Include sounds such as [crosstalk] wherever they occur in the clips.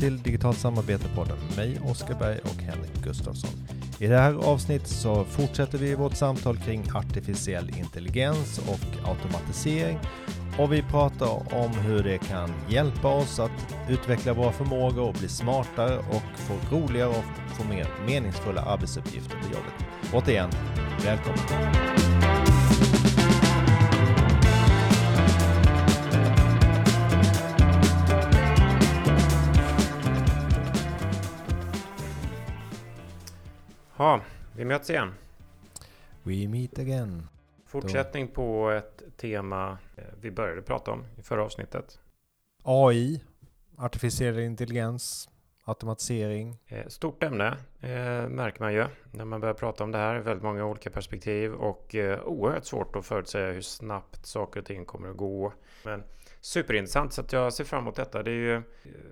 till Digitalt samarbete-podden med mig, Oskar Berg och Henrik Gustafsson. I det här avsnittet så fortsätter vi vårt samtal kring artificiell intelligens och automatisering och vi pratar om hur det kan hjälpa oss att utveckla våra förmågor och bli smartare och få roligare och få mer meningsfulla arbetsuppgifter på jobbet. Återigen, välkommen! Ja, vi möts igen. We meet again. Fortsättning på ett tema eh, vi började prata om i förra avsnittet. AI, artificiell intelligens, automatisering. Eh, stort ämne eh, märker man ju när man börjar prata om det här. Väldigt många olika perspektiv och eh, oerhört svårt att förutsäga hur snabbt saker och ting kommer att gå. Men superintressant så att jag ser fram emot detta. Det är ju eh,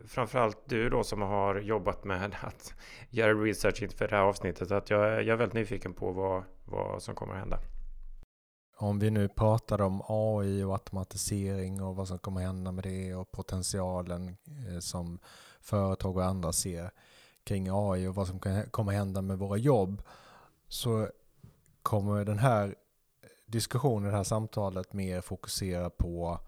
framförallt du då som har jobbat med [laughs] att göra research inför det här avsnittet. Att jag, jag är väldigt nyfiken på vad, vad som kommer att hända. Om vi nu pratar om AI och automatisering och vad som kommer hända med det och potentialen eh, som företag och andra ser kring AI och vad som kommer hända med våra jobb så kommer den här diskussionen, det här samtalet mer fokusera på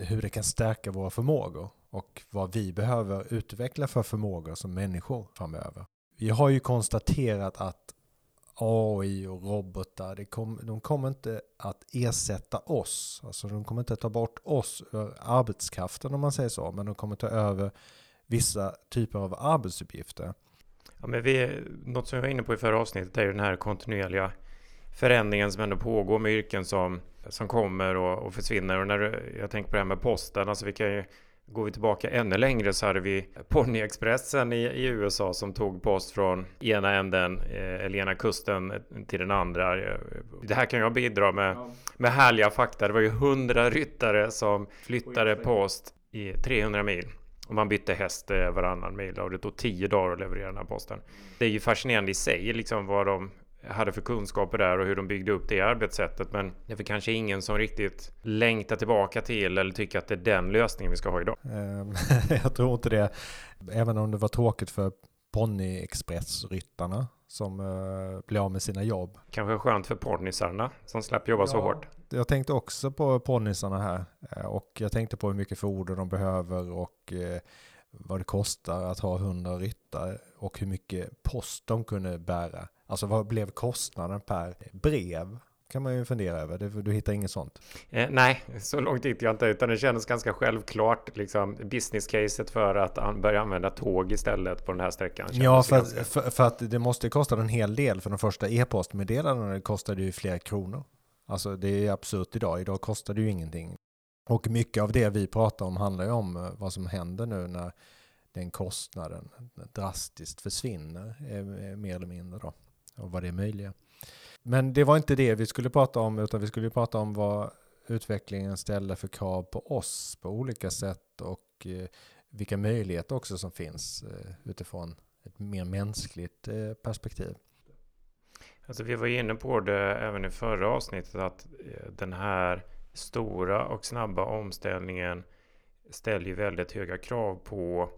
hur det kan stärka våra förmågor och vad vi behöver utveckla för förmågor som människor framöver. Vi har ju konstaterat att AI och robotar, kom, de kommer inte att ersätta oss. Alltså de kommer inte att ta bort oss, ur arbetskraften om man säger så, men de kommer ta över vissa typer av arbetsuppgifter. Ja, men vi, något som vi var inne på i förra avsnittet är ju den här kontinuerliga förändringen som ändå pågår med yrken som, som kommer och, och försvinner. Och när jag tänker på det här med posten, alltså vi kan ju Går vi tillbaka ännu längre så hade vi Ponyexpressen i, i USA som tog post från ena änden eh, eller ena kusten till den andra. Det här kan jag bidra med, med härliga fakta. Det var ju hundra ryttare som flyttade post i 300 mil. Och man bytte häst eh, varannan mil och det tog tio dagar att leverera den här posten. Det är ju fascinerande i sig liksom vad de hade för kunskaper där och hur de byggde upp det arbetssättet. Men det är kanske ingen som riktigt längtar tillbaka till eller tycker att det är den lösningen vi ska ha idag. Ehm, [laughs] jag tror inte det. Även om det var tråkigt för ponnyexpressryttarna som uh, blir av med sina jobb. Kanske skönt för ponnysarna som släpper jobba ja, så hårt. Jag tänkte också på ponnysarna här eh, och jag tänkte på hur mycket foder de behöver och uh, vad det kostar att ha hundra ryttare och hur mycket post de kunde bära. Alltså vad blev kostnaden per brev? kan man ju fundera över. Du, hittar inget sånt? Eh, nej, så långt gick jag inte. Utan det kändes ganska självklart. Liksom, business-caset för att an börja använda tåg istället på den här sträckan. Ja, för, ganska... för, för, att det måste kosta en hel del. För de första e-postmeddelandena kostade ju flera kronor. Alltså det är absurt idag. Idag kostar det ju ingenting. Och mycket av det vi pratar om handlar ju om eh, vad som händer nu när den kostnaden drastiskt försvinner, mer eller mindre då och vad det är möjliga. Men det var inte det vi skulle prata om, utan vi skulle prata om vad utvecklingen ställer för krav på oss på olika sätt och eh, vilka möjligheter också som finns eh, utifrån ett mer mänskligt eh, perspektiv. Alltså vi var inne på det även i förra avsnittet att den här stora och snabba omställningen ställer ju väldigt höga krav på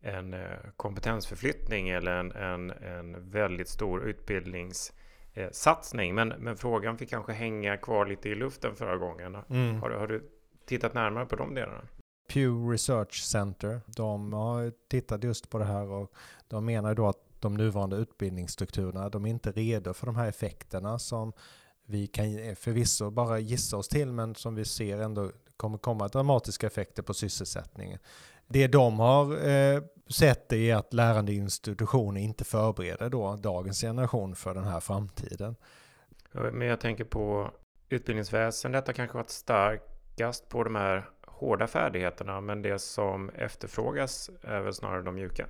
en eh, kompetensförflyttning eller en, en, en väldigt stor utbildningssatsning. Men, men frågan fick kanske hänga kvar lite i luften förra gången. Mm. Har, har du tittat närmare på de delarna? Pew Research Center, de har tittat just på det här och de menar då att de nuvarande utbildningsstrukturerna, de är inte redo för de här effekterna som vi kan förvisso bara gissa oss till, men som vi ser ändå kommer komma dramatiska effekter på sysselsättningen det de har eh, sett är att lärande institutioner inte förbereder då dagens generation för den här framtiden. Men jag tänker på utbildningsväsendet har kanske varit starkast på de här hårda färdigheterna, men det som efterfrågas är väl snarare de mjuka.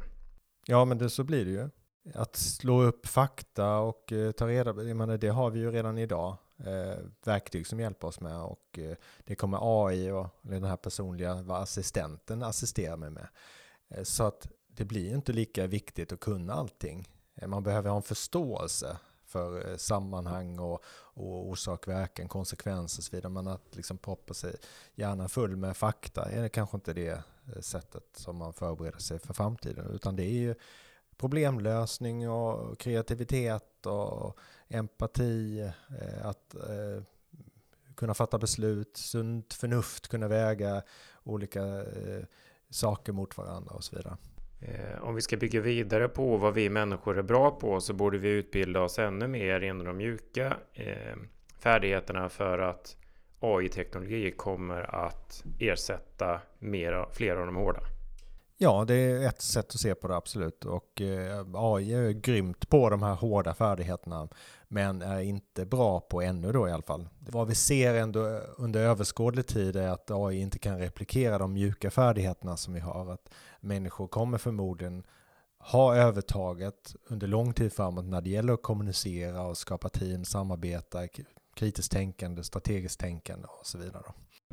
Ja, men det så blir det ju. Att slå upp fakta och eh, ta reda på, det har vi ju redan idag eh, verktyg som hjälper oss med och eh, det kommer AI och den här personliga vad assistenten assisterar mig med. Eh, så att det blir inte lika viktigt att kunna allting. Eh, man behöver ha en förståelse för eh, sammanhang och, och orsak, verkan, konsekvenser och så vidare. Men att liksom proppa sig hjärnan full med fakta är det kanske inte det eh, sättet som man förbereder sig för framtiden. Utan det är ju problemlösning och kreativitet och empati, eh, att eh, kunna fatta beslut, sunt förnuft, kunna väga olika eh, saker mot varandra och så vidare. Om vi ska bygga vidare på vad vi människor är bra på så borde vi utbilda oss ännu mer inom de mjuka färdigheterna för att AI-teknologi kommer att ersätta mer, fler av de hårda. Ja, det är ett sätt att se på det absolut. Och eh, AI är grymt på de här hårda färdigheterna, men är inte bra på ännu då i alla fall. Vad vi ser ändå under överskådlig tid är att AI inte kan replikera de mjuka färdigheterna som vi har. Att människor kommer förmodligen ha övertaget under lång tid framåt när det gäller att kommunicera och skapa team, samarbeta, kritiskt tänkande, strategiskt tänkande och så vidare.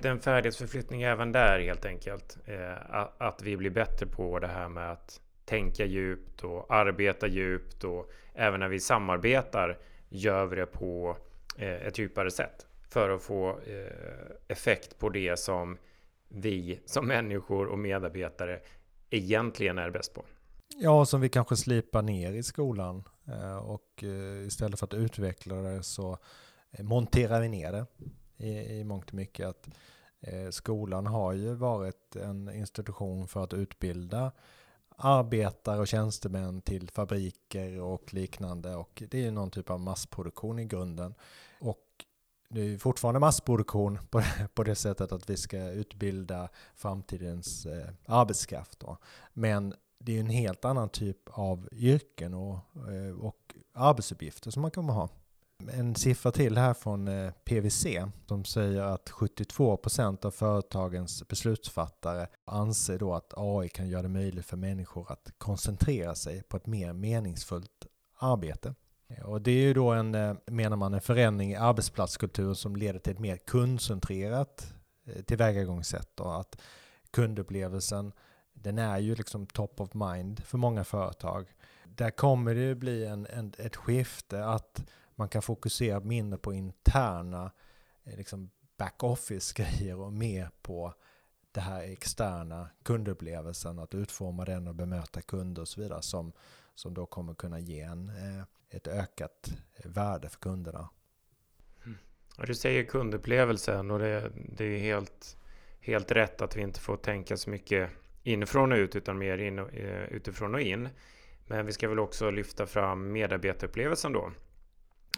Det är en färdighetsförflyttning även där helt enkelt. Eh, att vi blir bättre på det här med att tänka djupt och arbeta djupt och även när vi samarbetar gör vi det på eh, ett djupare sätt för att få eh, effekt på det som vi som människor och medarbetare egentligen är bäst på. Ja, som vi kanske slipar ner i skolan och istället för att utveckla det så monterar vi ner det i, i mångt och mycket. Att, eh, skolan har ju varit en institution för att utbilda arbetare och tjänstemän till fabriker och liknande och det är ju någon typ av massproduktion i grunden. Och det är fortfarande massproduktion på det, på det sättet att vi ska utbilda framtidens eh, arbetskraft. Då. Men det är ju en helt annan typ av yrken och, eh, och arbetsuppgifter som man kommer ha. En siffra till här från eh, PVC PWC som säger att 72% av företagens beslutsfattare anser då att AI kan göra det möjligt för människor att koncentrera sig på ett mer meningsfullt arbete. Och det är ju då en, eh, menar man, en förändring i arbetsplatskulturen som leder till ett mer kundcentrerat eh, tillvägagångssätt. Och att kundupplevelsen, den är ju liksom top of mind för många företag. Där kommer det bli en, en, ett skifte att man kan fokusera mindre på interna eh, liksom back-office-grejer [laughs] och mer på det här externa kundupplevelsen, att utforma den och bemöta kunder och så vidare som, som då kommer kunna ge en, eh, ett ökat eh, värde för kunderna. Mm. Ja, du säger kundupplevelsen och det, det är helt, helt rätt att vi inte får tänka så mycket inifrån och ut utan mer in, utifrån och in. Men vi ska väl också lyfta fram medarbetarupplevelsen då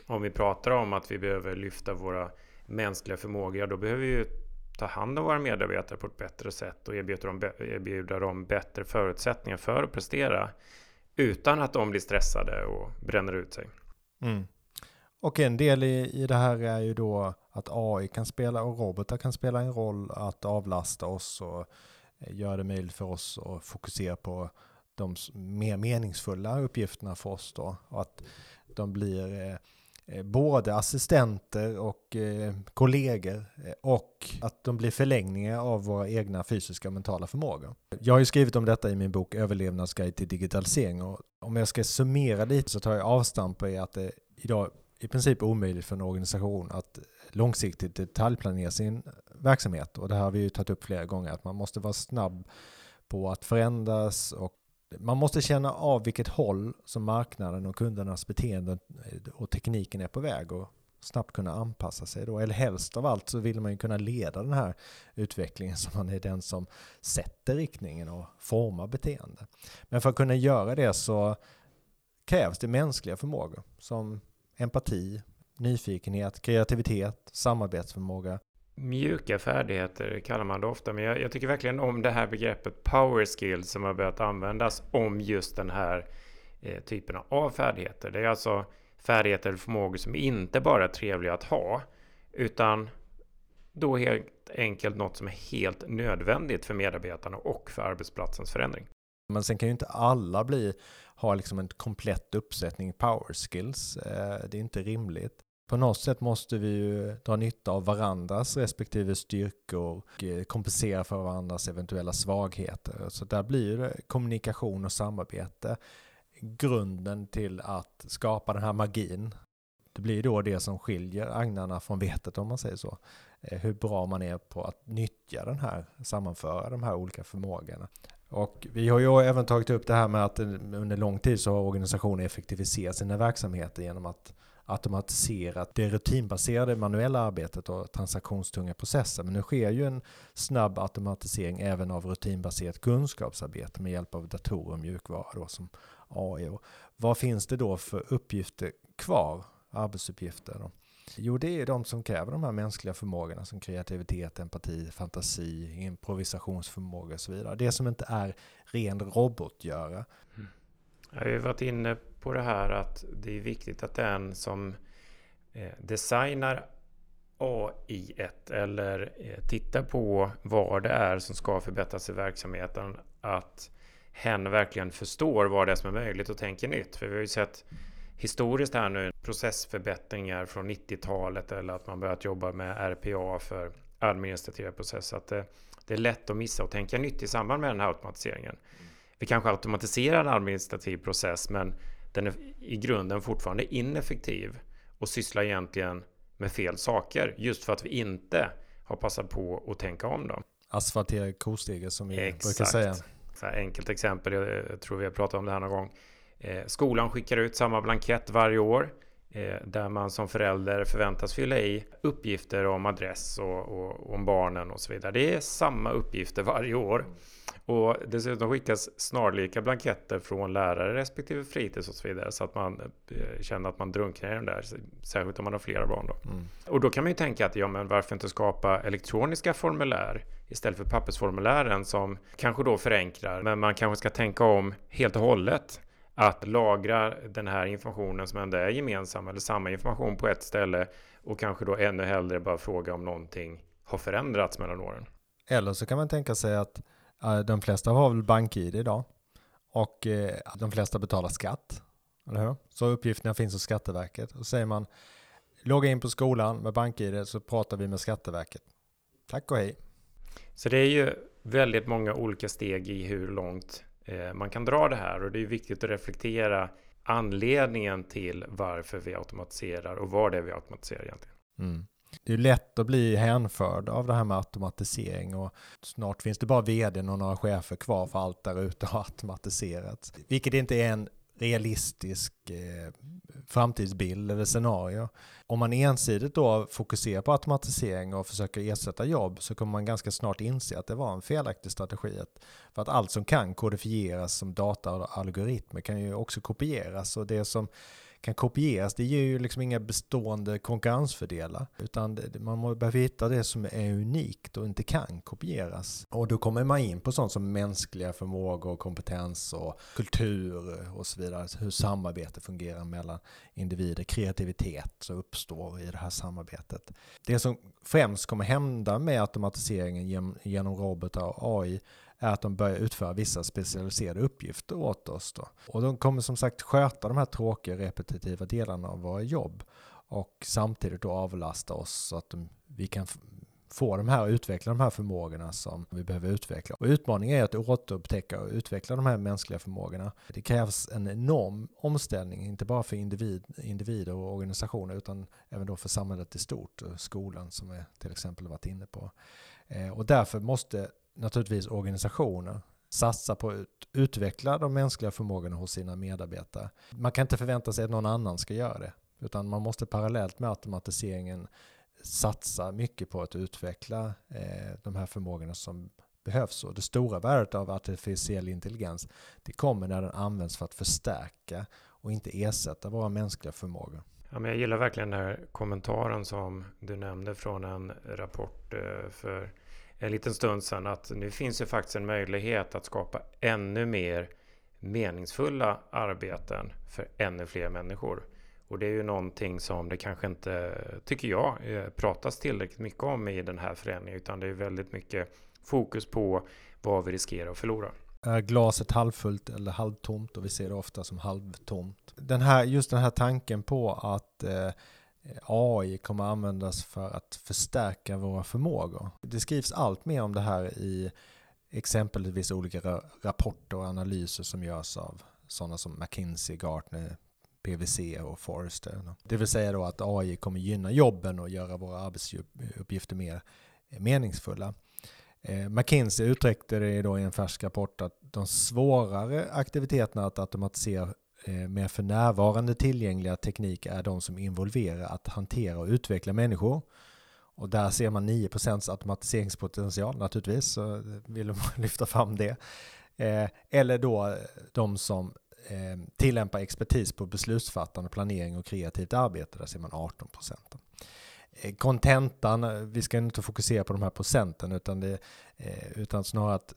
om vi pratar om att vi behöver lyfta våra mänskliga förmågor, då behöver vi ju ta hand om våra medarbetare på ett bättre sätt och erbjuda dem, erbjuda dem bättre förutsättningar för att prestera utan att de blir stressade och bränner ut sig. Mm. Och en del i, i det här är ju då att AI kan spela och robotar kan spela en roll att avlasta oss och eh, göra det möjligt för oss att fokusera på de mer meningsfulla uppgifterna för oss då. Och att de blir Eh, Eh, både assistenter och eh, kollegor eh, och att de blir förlängningar av våra egna fysiska och mentala förmågor. Jag har ju skrivit om detta i min bok Överlevnadsguide till digitalisering och om jag ska summera lite så tar jag avstamp i att det idag i princip omöjligt för en organisation att långsiktigt detaljplanera sin verksamhet och det här har vi ju tagit upp flera gånger att man måste vara snabb på att förändras och man måste känna av vilket håll som marknaden och kundernas beteenden och tekniken är på väg och snabbt kunna anpassa sig då. Eller helst av allt så vill man ju kunna leda den här utvecklingen så man är den som sätter riktningen och formar beteende. Men för att kunna göra det så krävs det mänskliga förmågor som empati, nyfikenhet, kreativitet, samarbetsförmåga Mjuka färdigheter kallar man det ofta, men jag, jag, tycker verkligen om det här begreppet power skills som har börjat användas om just den här eh, typen av färdigheter. Det är alltså färdigheter eller förmågor som inte bara är trevliga att ha, utan då helt enkelt något som är helt nödvändigt för medarbetarna och för arbetsplatsens förändring. Men sen kan ju inte alla bli, ha liksom en komplett uppsättning power skills. Eh, det är inte rimligt på något sätt måste vi ju dra nytta av varandras respektive styrkor och eh, kompensera för varandras eventuella svagheter. Så där blir det kommunikation och samarbete grunden till att skapa den här magin Det blir då det som skiljer agnarna från vetet om man säger så. Eh, hur bra man är på att nyttja den här, sammanföra de här olika förmågorna. Och vi har ju även tagit upp det här med att eh, under lång tid så har organisationer effektiviserat sina verksamheter genom att automatiserat det rutinbaserade manuella arbetet och transaktionstunga processer. Men nu sker ju en snabb automatisering även av rutinbaserat kunskapsarbete med hjälp av datorer och mjukvara då, som AI. Och vad finns det då för uppgifter kvar, arbetsuppgifter? Då? Jo, det är de som kräver de här mänskliga förmågorna som kreativitet, empati, fantasi, improvisationsförmåga och så vidare. Det som inte är ren robotgöra. Mm. Jag har ju varit inne på det här att det är viktigt att den som eh, designar AI 1 eller eh, tittar på vad det är som ska förbättras i verksamheten att hen verkligen förstår vad det är som är möjligt och tänker nytt. För vi har ju sett historiskt här nu processförbättringar från 90-talet eller att man börjat jobba med RPA för administrativa processer. Att det, det, är lätt att missa och tänka nytt i samband med den här automatiseringen. Mm. Vi kanske automatiserar en administrativ process men den är i grunden fortfarande ineffektiv och sysslar egentligen med fel saker just för att vi inte har passat på att tänka om dem. Asfaltera kostegar som vi Exakt. brukar säga. Så enkelt exempel, jag tror vi har pratat om det här någon gång. Eh, skolan skickar ut samma blankett varje år där man som förälder förväntas fylla i uppgifter om adress och, och, om barnen och så vidare. Det är samma uppgifter varje år. Och dessutom skickas snarlika blanketter från lärare respektive fritids och så vidare så att man eh, känner att man drunknar i den där. Särskilt om man har flera barn då. Mm. Och då kan man ju tänka att ja, men varför inte skapa elektroniska formulär istället för pappersformulären som kanske då förenklar. Men man kanske ska tänka om helt och hållet att lagra den här informationen som ändå är gemensam eller samma information på ett ställe och kanske då ännu hellre bara fråga om någonting har förändrats mellan åren. Eller så kan man tänka sig att de flesta har väl bank-id idag och uh, de flesta betalar skatt. Eller hur? Så uppgifterna finns hos Skatteverket. Och säger man logga in på skolan med bank-id så pratar vi med Skatteverket. Tack och hej. Så det är ju väldigt många olika steg i hur långt Eh, man kan dra det här och det är viktigt att reflektera anledningen till varför vi automatiserar och vad det är vi automatiserar egentligen. Mm. Det är lätt att bli hänförd av det här med automatisering och snart finns det bara vd och några chefer kvar för allt där ute har [laughs] automatiserats. Vilket inte är en realistisk eh, framtidsbild eller scenario. Om man ensidigt då fokuserar på automatisering och försöker ersätta jobb så kommer man ganska snart inse att det var en felaktig strategi. För att allt som kan kodifieras som data och algoritmer kan ju också kopieras och det som kan kopieras, det ger ju liksom inga bestående konkurrensfördelar. Utan man behöver hitta det som är unikt och inte kan kopieras. Och då kommer man in på sånt som mänskliga förmågor, kompetens och kultur och så vidare. Alltså hur samarbete fungerar mellan individer, kreativitet som uppstår i det här samarbetet. Det som främst kommer hända med automatiseringen genom robotar och AI är att de börjar utföra vissa specialiserade uppgifter åt oss. Då. Och de kommer som sagt sköta de här tråkiga repetitiva delarna av våra jobb och samtidigt då avlasta oss så att de, vi kan få de här, utveckla de här förmågorna som vi behöver utveckla. Och utmaningen är att återupptäcka och utveckla de här mänskliga förmågorna. Det krävs en enorm omställning, inte bara för individ, individer och organisationer utan även då för samhället i stort, eh, skolan som vi till exempel varit inne på. Eh, och därför måste naturligtvis organisationer satsa på att utveckla de mänskliga förmågorna hos sina medarbetare. Man kan inte förvänta sig att någon annan ska göra det, utan man måste parallellt med automatiseringen satsa mycket på att utveckla eh, de här förmågorna som behövs. Och det stora värdet av artificiell intelligens det kommer när den används för att förstärka och inte ersätta våra mänskliga förmågor. Ja, men jag gillar verkligen den här kommentaren som du nämnde från en rapport eh, för en liten stund sedan att nu finns ju faktiskt en möjlighet att skapa ännu mer meningsfulla arbeten för ännu fler människor. Och det är ju någonting som det kanske inte, tycker jag, eh, pratas tillräckligt mycket om i den här förändringen, utan det är väldigt mycket fokus på vad vi riskerar att förlora. Är glaset halvfullt eller halvtomt? Och vi ser det ofta som halvtomt. Den här, just den här tanken på att eh, AI kommer användas för att förstärka våra förmågor. Det skrivs allt mer om det här i exempelvis olika rapporter och analyser som görs av sådana som McKinsey, Gartner, PVC och Forrester. Det vill säga då att AI kommer gynna jobben och göra våra arbetsuppgifter mer meningsfulla. Eh, McKinsey uttryckte det då i en färsk rapport att de svårare aktiviteterna att automatisera Eh, med för närvarande tillgängliga teknik är de som involverar att hantera och utveckla människor. Och där ser man 9% automatiseringspotential naturligtvis, så vill de [laughs] lyfta fram det. Eh, eller då de som eh, tillämpar expertis på beslutsfattande, planering och kreativt arbete, där ser man 18 procent. Kontentan, vi ska inte fokusera på de här procenten utan, det, utan snarare att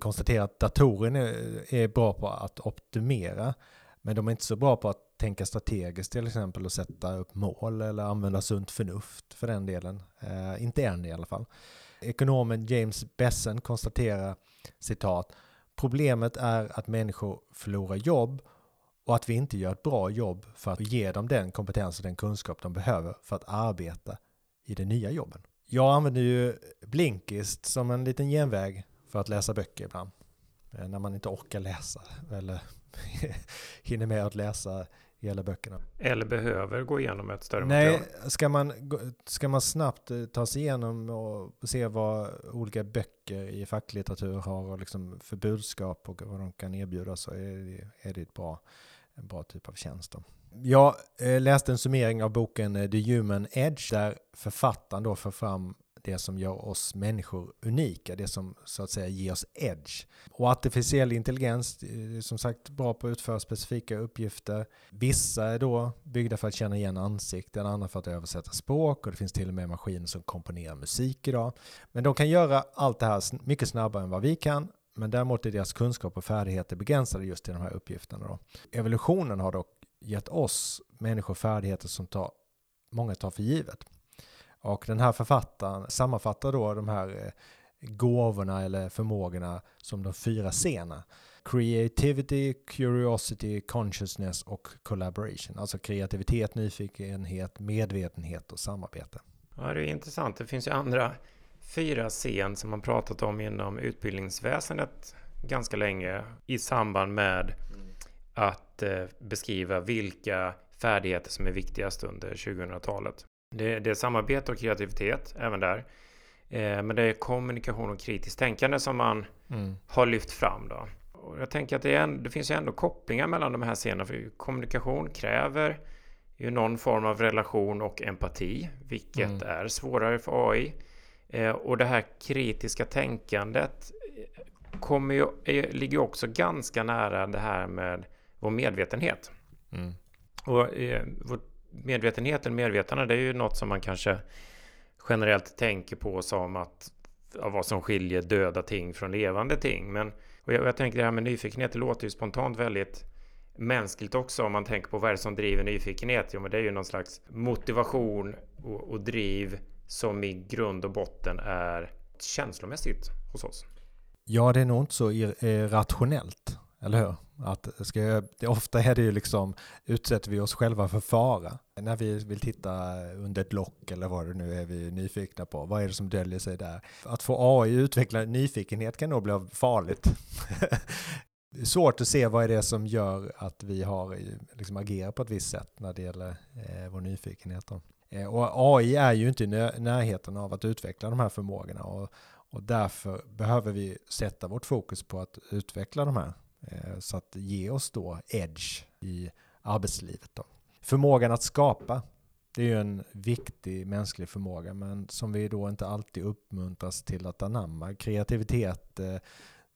konstatera att datorerna är, är bra på att optimera men de är inte så bra på att tänka strategiskt till exempel och sätta upp mål eller använda sunt förnuft för den delen. Eh, inte än i alla fall. Ekonomen James Bessen konstaterar citat Problemet är att människor förlorar jobb och att vi inte gör ett bra jobb för att ge dem den kompetens och den kunskap de behöver för att arbeta i de nya jobben. Jag använder ju Blinkist som en liten genväg för att läsa böcker ibland. Eh, när man inte orkar läsa eller [laughs] hinner med att läsa hela böckerna. Eller behöver gå igenom ett större Nej, material. Ska man, ska man snabbt eh, ta sig igenom och se vad olika böcker i facklitteratur har och liksom för budskap och vad de kan erbjuda så är det, är det ett bra, en bra typ av tjänst. Då. Jag eh, läste en summering av boken The Human Edge där författaren då för fram det som gör oss människor unika, det som så att säga ger oss edge. Och artificiell intelligens är som sagt bra på att utföra specifika uppgifter. Vissa är då byggda för att känna igen ansikten, andra för att översätta språk och det finns till och med maskiner som komponerar musik idag. Men de kan göra allt det här mycket snabbare än vad vi kan men däremot är deras kunskap och färdigheter begränsade just till de här uppgifterna. Då. Evolutionen har dock gett oss människor färdigheter som tar, många tar för givet. Och den här författaren sammanfattar då de här eh, gåvorna eller förmågorna som de fyra scenerna. Creativity, Curiosity, Consciousness och Collaboration. Alltså kreativitet, nyfikenhet, medvetenhet och samarbete. Ja, det är intressant. Det finns ju andra fyra scen som man pratat om inom utbildningsväsendet ganska länge i samband med att eh, beskriva vilka färdigheter som är viktigast under 2000-talet. Det, det är samarbete och kreativitet även där. Eh, men det är kommunikation och kritiskt tänkande som man mm. har lyft fram då. Och jag tänker att det, en, det finns ju ändå kopplingar mellan de här scenerna. För kommunikation kräver ju någon form av relation och empati, vilket mm. är svårare för AI. Eh, och det här kritiska tänkandet kommer ju, är, ligger också ganska nära det här med vår medvetenhet. Mm. Och eh, vårt medvetenheten, medvetande, det är ju något som man kanske generellt tänker på som att ja, vad som skiljer döda ting från levande ting. Men och jag, och jag tänker det här med nyfikenhet, det låter ju spontant väldigt mänskligt också om man tänker på vad är det som driver nyfikenhet? Jo, men det är ju någon slags motivation och, och driv som i grund och botten är känslomässigt hos oss. Ja, det är nog inte så eh, rationellt. Eller hur? Att ska jag, det, ofta är det ju liksom, utsätter vi oss själva för fara. När vi vill titta under ett lock eller vad det nu är vi är nyfikna på. Vad är det som döljer sig där? Att få AI utveckla nyfikenhet kan nog bli farligt. det [laughs] är svårt att se vad är det som gör att vi har liksom agerat på ett visst sätt när det gäller eh, vår nyfikenhet. Eh, och AI är ju inte i närheten av att utveckla de här förmågorna och, och därför behöver vi sätta vårt fokus på att utveckla de här Eh, så att ge oss då edge i arbetslivet. Då. Förmågan att skapa, det är ju en viktig mänsklig förmåga, men som vi då inte alltid uppmuntras till att anamma. Kreativitet, eh,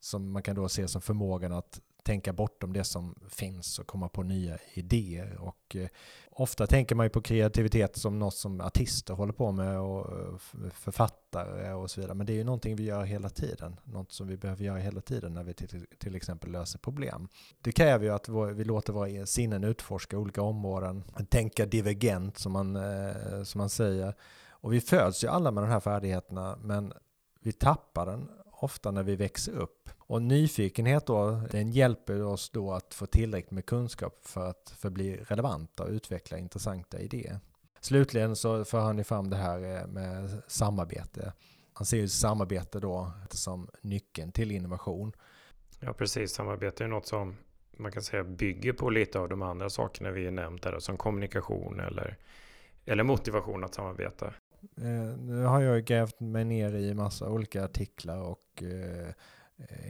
som man kan då se som förmågan att tänka bortom det som finns och komma på nya idéer. Och eh, ofta tänker man ju på kreativitet som något som artister håller på med och eh, författare och så vidare. Men det är ju någonting vi gör hela tiden. Något som vi behöver göra hela tiden när vi till, till exempel löser problem. Det kräver ju att vi låter våra sinnen utforska olika områden. Tänka divergent som man, eh, som man säger. Och vi föds ju alla med de här färdigheterna men vi tappar den ofta när vi växer upp. Och nyfikenhet då, den hjälper oss då att få tillräckligt med kunskap för att förbli relevanta och utveckla intressanta idéer. Slutligen så för han fram det här eh, med samarbete. Han ser ju samarbete då som nyckeln till innovation. Ja, precis. Samarbete är något som man kan säga bygger på lite av de andra sakerna vi nämnt här, som kommunikation eller, eller motivation att samarbeta. Eh, nu har jag grävt mig ner i massa olika artiklar och eh,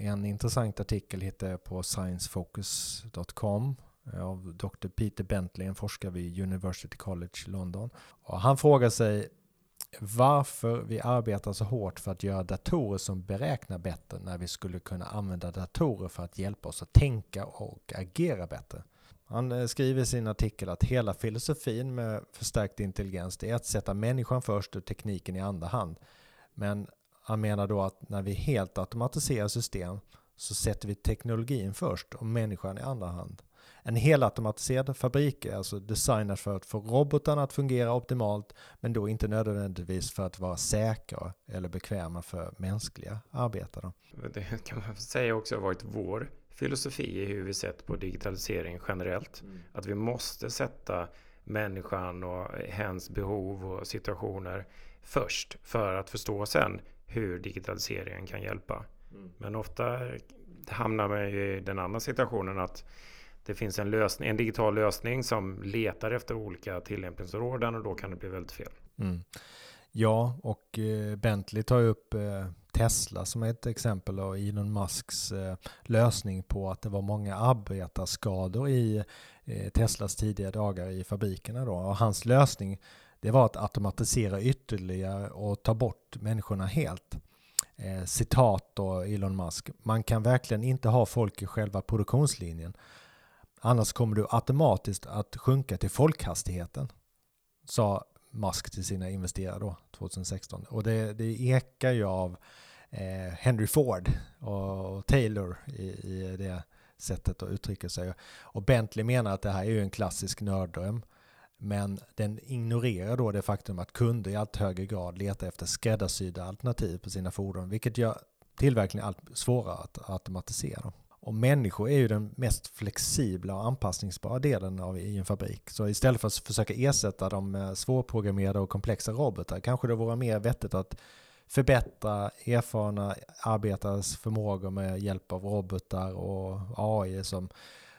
en intressant artikel hittar jag på sciencefocus.com eh, av Dr. Peter Bentley, en forskare vid University College London. Och han frågar sig varför vi arbetar så hårt för att göra datorer som beräknar bättre när vi skulle kunna använda datorer för att hjälpa oss att tänka och agera bättre. Han eh, skriver i sin artikel att hela filosofin med förstärkt intelligens är att sätta människan först och tekniken i andra hand. Men han menar då att när vi helt automatiserar system så sätter vi teknologin först och människan i andra hand. En helautomatiserad fabrik är alltså designad för att få robotarna att fungera optimalt men då inte nödvändigtvis för att vara säkra eller bekväma för mänskliga arbetare. Det kan man säga också har varit vår filosofi i hur vi sett på digitalisering generellt. Mm. Att vi måste sätta människan och hens behov och situationer först för att förstå sen hur digitaliseringen kan hjälpa. Mm. Men ofta hamnar man i den andra situationen att det finns en, lösning, en digital lösning som letar efter olika tillämpningsområden och då kan det bli väldigt fel. Mm. Ja, och eh, Bentley tar upp eh, Tesla som är ett exempel och Elon Musks eh, lösning på att det var många arbetarskador i Teslas tidiga dagar i fabrikerna. Då. Och hans lösning det var att automatisera ytterligare och ta bort människorna helt. citat då Elon Musk. Man kan verkligen inte ha folk i själva produktionslinjen. Annars kommer du automatiskt att sjunka till folkhastigheten. Sa Musk till sina investerare då, 2016. Och det, det ekar ju av eh, Henry Ford och Taylor i, i, det sättet att uttrycka sig. Och Bentley menar att det här är ju en klassisk nörddröm. Men den ignorerar då det faktum att kunder i allt högre grad letar efter skräddarsydda alternativ på sina fordon, vilket gör tillverkningen allt svårare att automatisera. Och människor är ju den mest flexibla och anpassningsbara delen av, i en fabrik. Så istället för att försöka ersätta de eh, svårprogrammerade och komplexa robotar kanske det vore mer vettigt att förbättra erfarna arbetares förmågor med hjälp av robotar och AI som,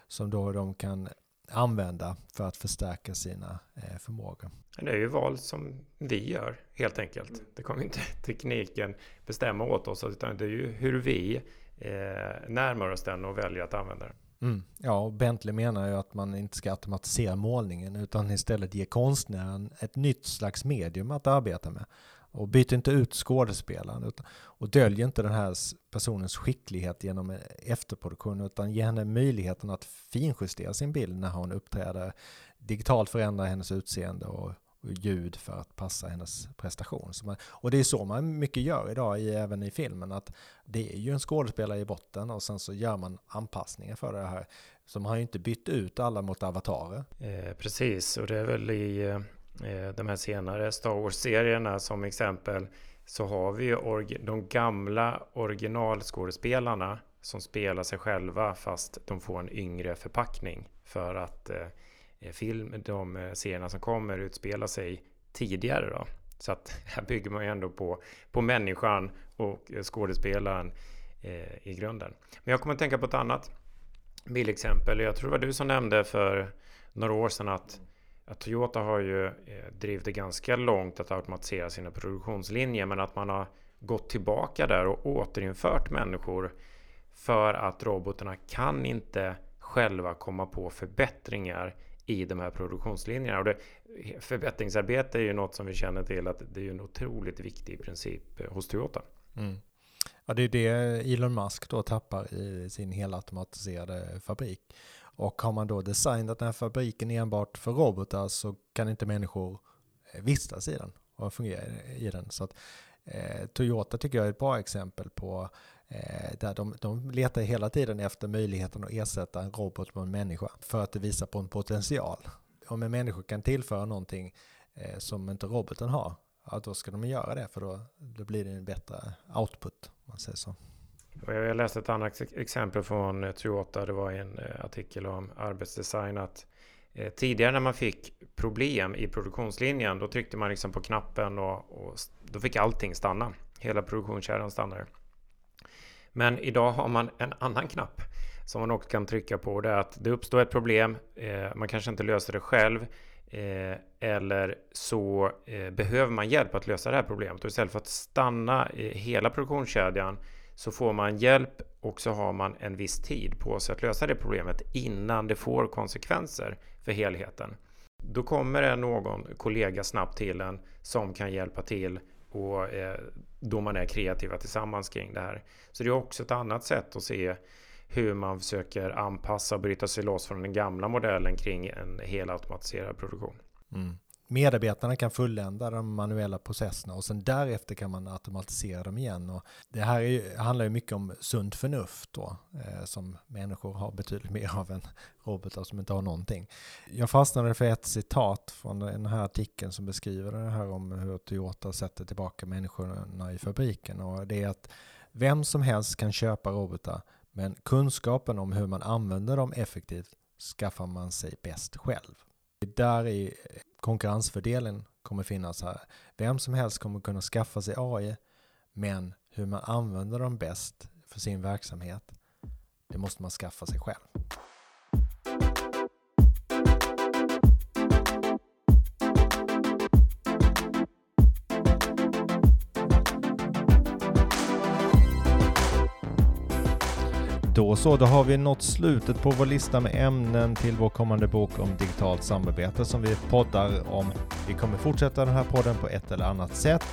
som då de kan använda för att förstärka sina eh, förmågor. Det är ju val som vi gör helt enkelt. Det kommer inte [laughs] tekniken bestämma åt oss utan det är ju hur vi eh, närmar oss den och väljer att använda den. Mm. Ja, och Bentley menar ju att man inte ska automatisera målningen utan istället ge konstnären ett nytt slags medium att arbeta med. Och byter inte ut skådespelaren utan, och döljer inte den här personens skicklighet genom efterproduktion utan ger henne möjligheten att finjustera sin bild när hon uppträder. Digitalt förändra hennes utseende och ljud för att passa hennes prestation. Man, och det är så man mycket gör idag, i, även i filmen, att det är ju en skådespelare i botten och sen så gör man anpassningar för det här. Så man har ju inte bytt ut alla mot avatarer. Eh, precis, och det är väl i eh, de här senare Star Wars-serierna som exempel så har vi ju de gamla originalskådespelarna som spelar sig själva fast de får en yngre förpackning för att eh, Eh, Eh, film, de eh, serierna som kommer utspelar sig tidigare då. Så att [laughs] här bygger man ju ändå på, på människan och eh, skådespelaren eh, i grunden. Men jag kommer att tänka på ett annat bildexempel. Jag tror det var du som nämnde för några år sedan att, att Toyota har ju eh, drivit det ganska långt att automatisera sina produktionslinjer men att man har gått tillbaka där och återinfört människor för att robotarna kan inte själva komma på förbättringar i de här produktionslinjerna. Och det, förbättringsarbete är ju något som vi känner till att det är en otroligt viktig princip eh, hos Toyota. Mm. Ja, det är det Elon Musk då tappar i sin helautomatiserade fabrik. Och har man då designat den här fabriken enbart för robotar så kan inte människor eh, vistas i den och fungera i den. Så att, eh, Toyota tycker jag är ett bra exempel på Eh, Eh, där de, de letar hela tiden efter möjligheten att ersätta en robot med en människa för att det visar på en potential. Om en människa kan tillföra någonting eh, som inte roboten har, ja, då ska de göra det för då, då blir det en bättre output. Man säger så. Jag läste ett annat exempel från eh, Toyota. Det var en eh, artikel om arbetsdesign. att Tidigare när man fick problem i produktionslinjen då tryckte man liksom på knappen och, och då fick allting stanna. Hela produktionskedjan stannade. Men idag har man en annan knapp som man också kan trycka på. Det är att det uppstår ett problem, eh, man kanske inte löser det själv eh, eller så eh, behöver man hjälp att lösa det här problemet. Och istället för att stanna i hela produktionskedjan så får man hjälp och så har man en viss tid på sig att lösa det problemet innan det får konsekvenser för helheten. Då kommer det någon kollega snabbt till en som kan hjälpa till och eh, då man är kreativa tillsammans kring det här. Så det är också ett annat sätt att se hur man försöker anpassa och bryta sig loss från den gamla modellen kring en helautomatiserad produktion. Mm medarbetarna kan fullända de manuella processerna och sen därefter kan man automatisera dem igen. Och det här är, handlar ju mycket om sunt förnuft då, eh, som människor har betydligt [laughs] mer av än robotar som inte har någonting. Jag fastnade för ett citat från den här artikeln som beskriver det här om hur Toyota sätter tillbaka människorna i fabriken och det är att vem som helst kan köpa robotar men kunskapen om hur man använder dem effektivt skaffar man sig bäst själv. Det Där är konkurrensfördelen kommer finnas här. Vem som helst kommer kunna skaffa sig AI, men hur man använder dem bäst för sin verksamhet, det måste man skaffa sig själv. Då så, då har vi nått slutet på vår lista med ämnen till vår kommande bok om digitalt samarbete som vi poddar om. Vi kommer fortsätta den här podden på ett eller annat sätt.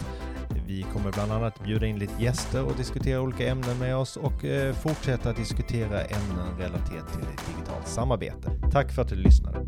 Vi kommer bland annat bjuda in lite gäster och diskutera olika ämnen med oss och eh, fortsätta diskutera ämnen relaterat till digitalt samarbete. Tack för att du lyssnade.